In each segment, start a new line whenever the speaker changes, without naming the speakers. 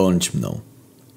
Bądź mną.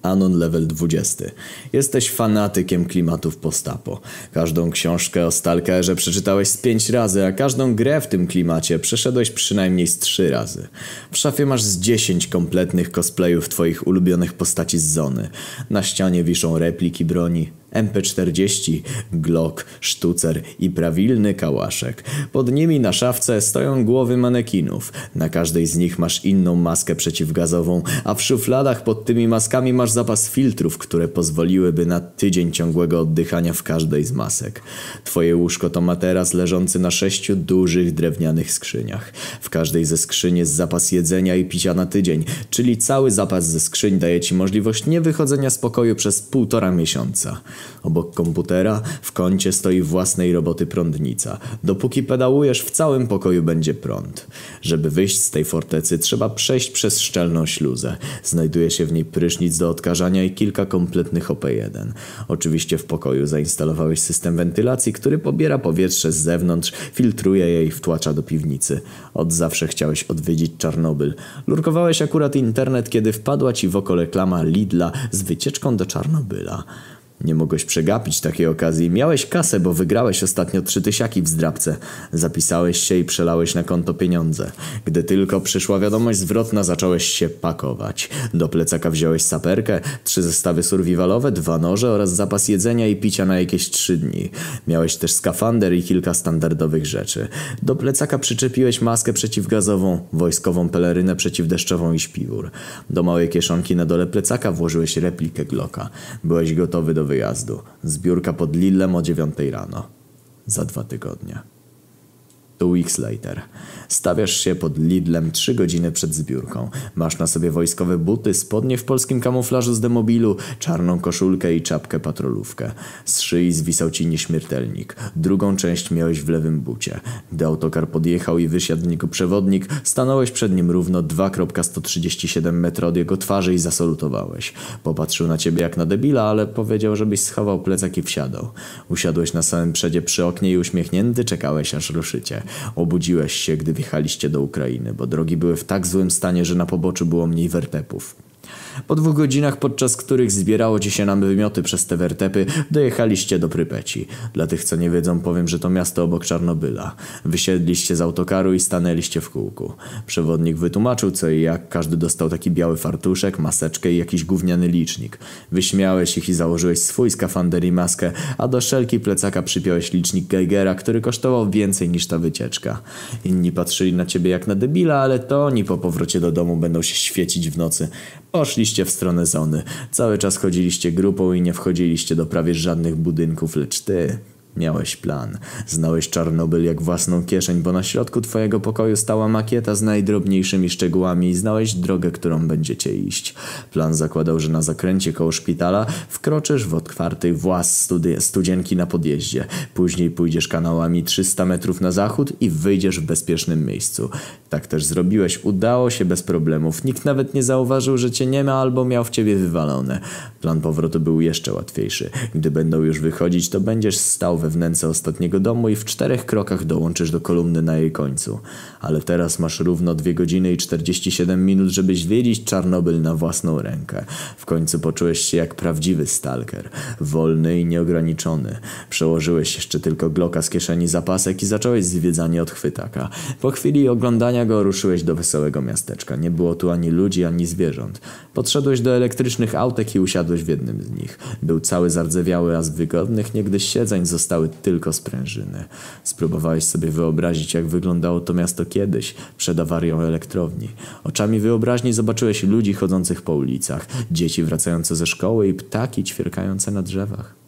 Anon level 20. Jesteś fanatykiem klimatów postapo. Każdą książkę o Stalkerze przeczytałeś z 5 razy, a każdą grę w tym klimacie przeszedłeś przynajmniej z 3 razy. W szafie masz z 10 kompletnych cosplayów twoich ulubionych postaci z zony. Na ścianie wiszą repliki broni, MP40, Glock, sztucer i prawilny kałaszek. Pod nimi na szafce stoją głowy manekinów. Na każdej z nich masz inną maskę przeciwgazową, a w szufladach pod tymi maskami masz zapas filtrów, które pozwoliłyby na tydzień ciągłego oddychania w każdej z masek. Twoje łóżko to materac leżący na sześciu dużych drewnianych skrzyniach. W każdej ze skrzyni jest zapas jedzenia i picia na tydzień, czyli cały zapas ze skrzyń daje ci możliwość niewychodzenia z pokoju przez półtora miesiąca. Obok komputera w kącie stoi własnej roboty prądnica. Dopóki pedałujesz, w całym pokoju będzie prąd. Żeby wyjść z tej fortecy, trzeba przejść przez szczelną śluzę. Znajduje się w niej prysznic do odkażania i kilka kompletnych OP1. Oczywiście w pokoju zainstalowałeś system wentylacji, który pobiera powietrze z zewnątrz, filtruje je i wtłacza do piwnicy. Od zawsze chciałeś odwiedzić Czarnobyl. Lurkowałeś akurat internet, kiedy wpadła ci w oko reklama Lidla z wycieczką do Czarnobyla. Nie mogłeś przegapić takiej okazji. Miałeś kasę, bo wygrałeś ostatnio trzy tysiaki w zdrabce. Zapisałeś się i przelałeś na konto pieniądze. Gdy tylko przyszła wiadomość zwrotna, zacząłeś się pakować. Do plecaka wziąłeś saperkę, trzy zestawy survivalowe, dwa noże oraz zapas jedzenia i picia na jakieś trzy dni. Miałeś też skafander i kilka standardowych rzeczy. Do plecaka przyczepiłeś maskę przeciwgazową, wojskową pelerynę przeciwdeszczową i śpiwór. Do małej kieszonki na dole plecaka włożyłeś replikę Glocka. Byłeś gotowy do wyjazdu. Zbiórka pod Lillem o dziewiątej rano. Za dwa tygodnie. Two weeks later. Stawiasz się pod Lidlem trzy godziny przed zbiórką. Masz na sobie wojskowe buty, spodnie w polskim kamuflażu z demobilu, czarną koszulkę i czapkę patrolówkę. Z szyi zwisał ci nieśmiertelnik. Drugą część miałeś w lewym bucie. Gdy autokar podjechał i wysiadł niego przewodnik, stanąłeś przed nim równo 2.137 metra od jego twarzy i zasolutowałeś. Popatrzył na ciebie jak na debila, ale powiedział, żebyś schował plecak i wsiadał. Usiadłeś na samym przedzie przy oknie i uśmiechnięty czekałeś aż ruszycie. Obudziłeś się, gdy wjechaliście do Ukrainy, bo drogi były w tak złym stanie, że na poboczu było mniej wertepów. Po dwóch godzinach, podczas których zbierało ci się na wymioty przez te wertepy, dojechaliście do Prypeci. Dla tych, co nie wiedzą, powiem, że to miasto obok Czarnobyla. Wysiedliście z autokaru i stanęliście w kółku. Przewodnik wytłumaczył co i jak. Każdy dostał taki biały fartuszek, maseczkę i jakiś gówniany licznik. Wyśmiałeś ich i założyłeś swój skafander i maskę, a do szelki plecaka przypiąłeś licznik Geigera, który kosztował więcej niż ta wycieczka. Inni patrzyli na ciebie jak na debila, ale to oni po powrocie do domu będą się świecić w nocy. Poszliście w stronę zony. Cały czas chodziliście grupą i nie wchodziliście do prawie żadnych budynków, lecz ty Miałeś plan. Znałeś Czarnobyl jak własną kieszeń, bo na środku twojego pokoju stała makieta z najdrobniejszymi szczegółami i znałeś drogę, którą będziecie iść. Plan zakładał, że na zakręcie koło szpitala wkroczysz w otwarty włas studzienki na podjeździe. Później pójdziesz kanałami 300 metrów na zachód i wyjdziesz w bezpiecznym miejscu. Tak też zrobiłeś. Udało się bez problemów. Nikt nawet nie zauważył, że cię nie ma albo miał w ciebie wywalone. Plan powrotu był jeszcze łatwiejszy. Gdy będą już wychodzić, to będziesz stał we wnęce ostatniego domu i w czterech krokach dołączysz do kolumny na jej końcu. Ale teraz masz równo 2 godziny i 47 minut, żeby zwiedzić Czarnobyl na własną rękę. W końcu poczułeś się jak prawdziwy stalker. Wolny i nieograniczony. Przełożyłeś jeszcze tylko gloka z kieszeni zapasek i zacząłeś zwiedzanie od chwytaka. Po chwili oglądania go ruszyłeś do wesołego miasteczka. Nie było tu ani ludzi, ani zwierząt. Podszedłeś do elektrycznych autek i usiadłeś w jednym z nich. Był cały zardzewiały, a z wygodnych niegdyś siedzeń zostały tylko sprężyny. Spróbowałeś sobie wyobrazić, jak wyglądało to miasto kiedyś, przed awarią elektrowni. Oczami wyobraźni zobaczyłeś ludzi chodzących po ulicach, dzieci wracające ze szkoły i ptaki ćwierkające na drzewach.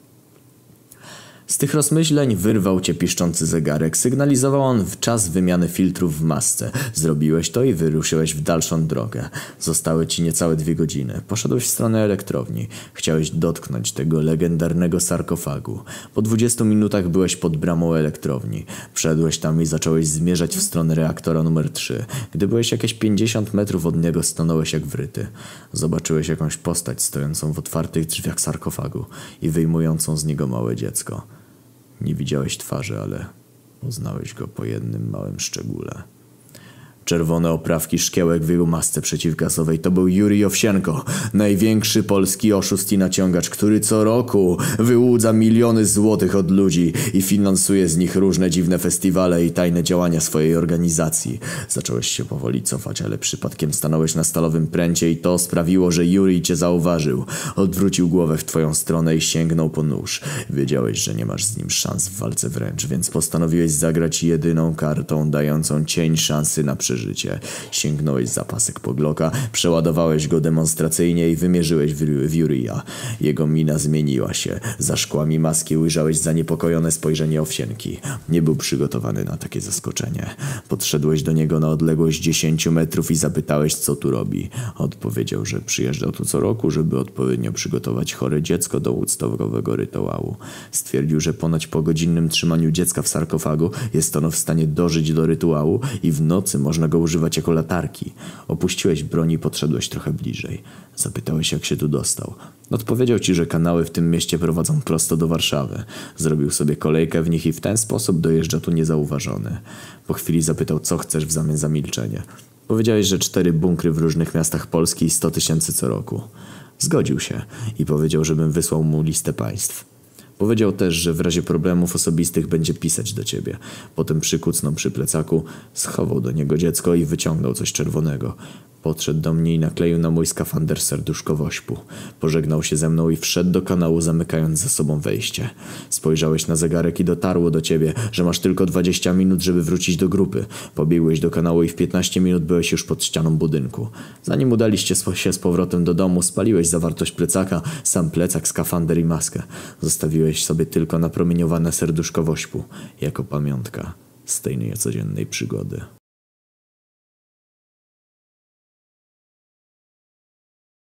Z tych rozmyśleń wyrwał cię piszczący zegarek. Sygnalizował on czas wymiany filtrów w masce. Zrobiłeś to i wyruszyłeś w dalszą drogę. Zostały ci niecałe dwie godziny. Poszedłeś w stronę elektrowni. Chciałeś dotknąć tego legendarnego sarkofagu. Po dwudziestu minutach byłeś pod bramą elektrowni. Wszedłeś tam i zacząłeś zmierzać w stronę reaktora numer 3. Gdy byłeś jakieś 50 metrów od niego, stanąłeś jak wryty. Zobaczyłeś jakąś postać stojącą w otwartych drzwiach sarkofagu i wyjmującą z niego małe dziecko. Nie widziałeś twarzy, ale poznałeś go po jednym małym szczególe. Czerwone oprawki szkiełek w jego masce przeciwgazowej to był Jurij Owsienko, największy polski oszust i naciągacz, który co roku wyłudza miliony złotych od ludzi i finansuje z nich różne dziwne festiwale i tajne działania swojej organizacji. Zacząłeś się powoli cofać, ale przypadkiem stanąłeś na stalowym pręcie i to sprawiło, że Jurij cię zauważył. Odwrócił głowę w twoją stronę i sięgnął po nóż. Wiedziałeś, że nie masz z nim szans w walce wręcz, więc postanowiłeś zagrać jedyną kartą dającą cień szansy na przeżycie życie. Sięgnąłeś za pasek pogloka, przeładowałeś go demonstracyjnie i wymierzyłeś w, w Jurija. Jego mina zmieniła się. Za szkłami maski ujrzałeś zaniepokojone spojrzenie owsienki. Nie był przygotowany na takie zaskoczenie. Podszedłeś do niego na odległość 10 metrów i zapytałeś, co tu robi. Odpowiedział, że przyjeżdżał tu co roku, żeby odpowiednio przygotować chore dziecko do woodstockowego rytuału. Stwierdził, że ponoć po godzinnym trzymaniu dziecka w sarkofagu jest ono w stanie dożyć do rytuału i w nocy można go używać jako latarki. Opuściłeś broń i podszedłeś trochę bliżej. Zapytałeś, jak się tu dostał. Odpowiedział ci, że kanały w tym mieście prowadzą prosto do Warszawy. Zrobił sobie kolejkę w nich i w ten sposób dojeżdża tu niezauważony. Po chwili zapytał, co chcesz w zamian za milczenie. Powiedziałeś, że cztery bunkry w różnych miastach Polski i sto tysięcy co roku. Zgodził się i powiedział, żebym wysłał mu listę państw. Powiedział też, że w razie problemów osobistych będzie pisać do ciebie. Potem przykucnął przy plecaku, schował do niego dziecko i wyciągnął coś czerwonego. Podszedł do mnie i nakleił na mój skafander serduszko wośpu. Pożegnał się ze mną i wszedł do kanału, zamykając za sobą wejście. Spojrzałeś na zegarek i dotarło do ciebie, że masz tylko 20 minut, żeby wrócić do grupy. Pobiegłeś do kanału i w 15 minut byłeś już pod ścianą budynku. Zanim udaliście się z powrotem do domu, spaliłeś zawartość plecaka, sam plecak, skafander i maskę. Zostawiłeś sobie tylko napromieniowane serduszko wośpu, jako pamiątka z tej niecodziennej przygody.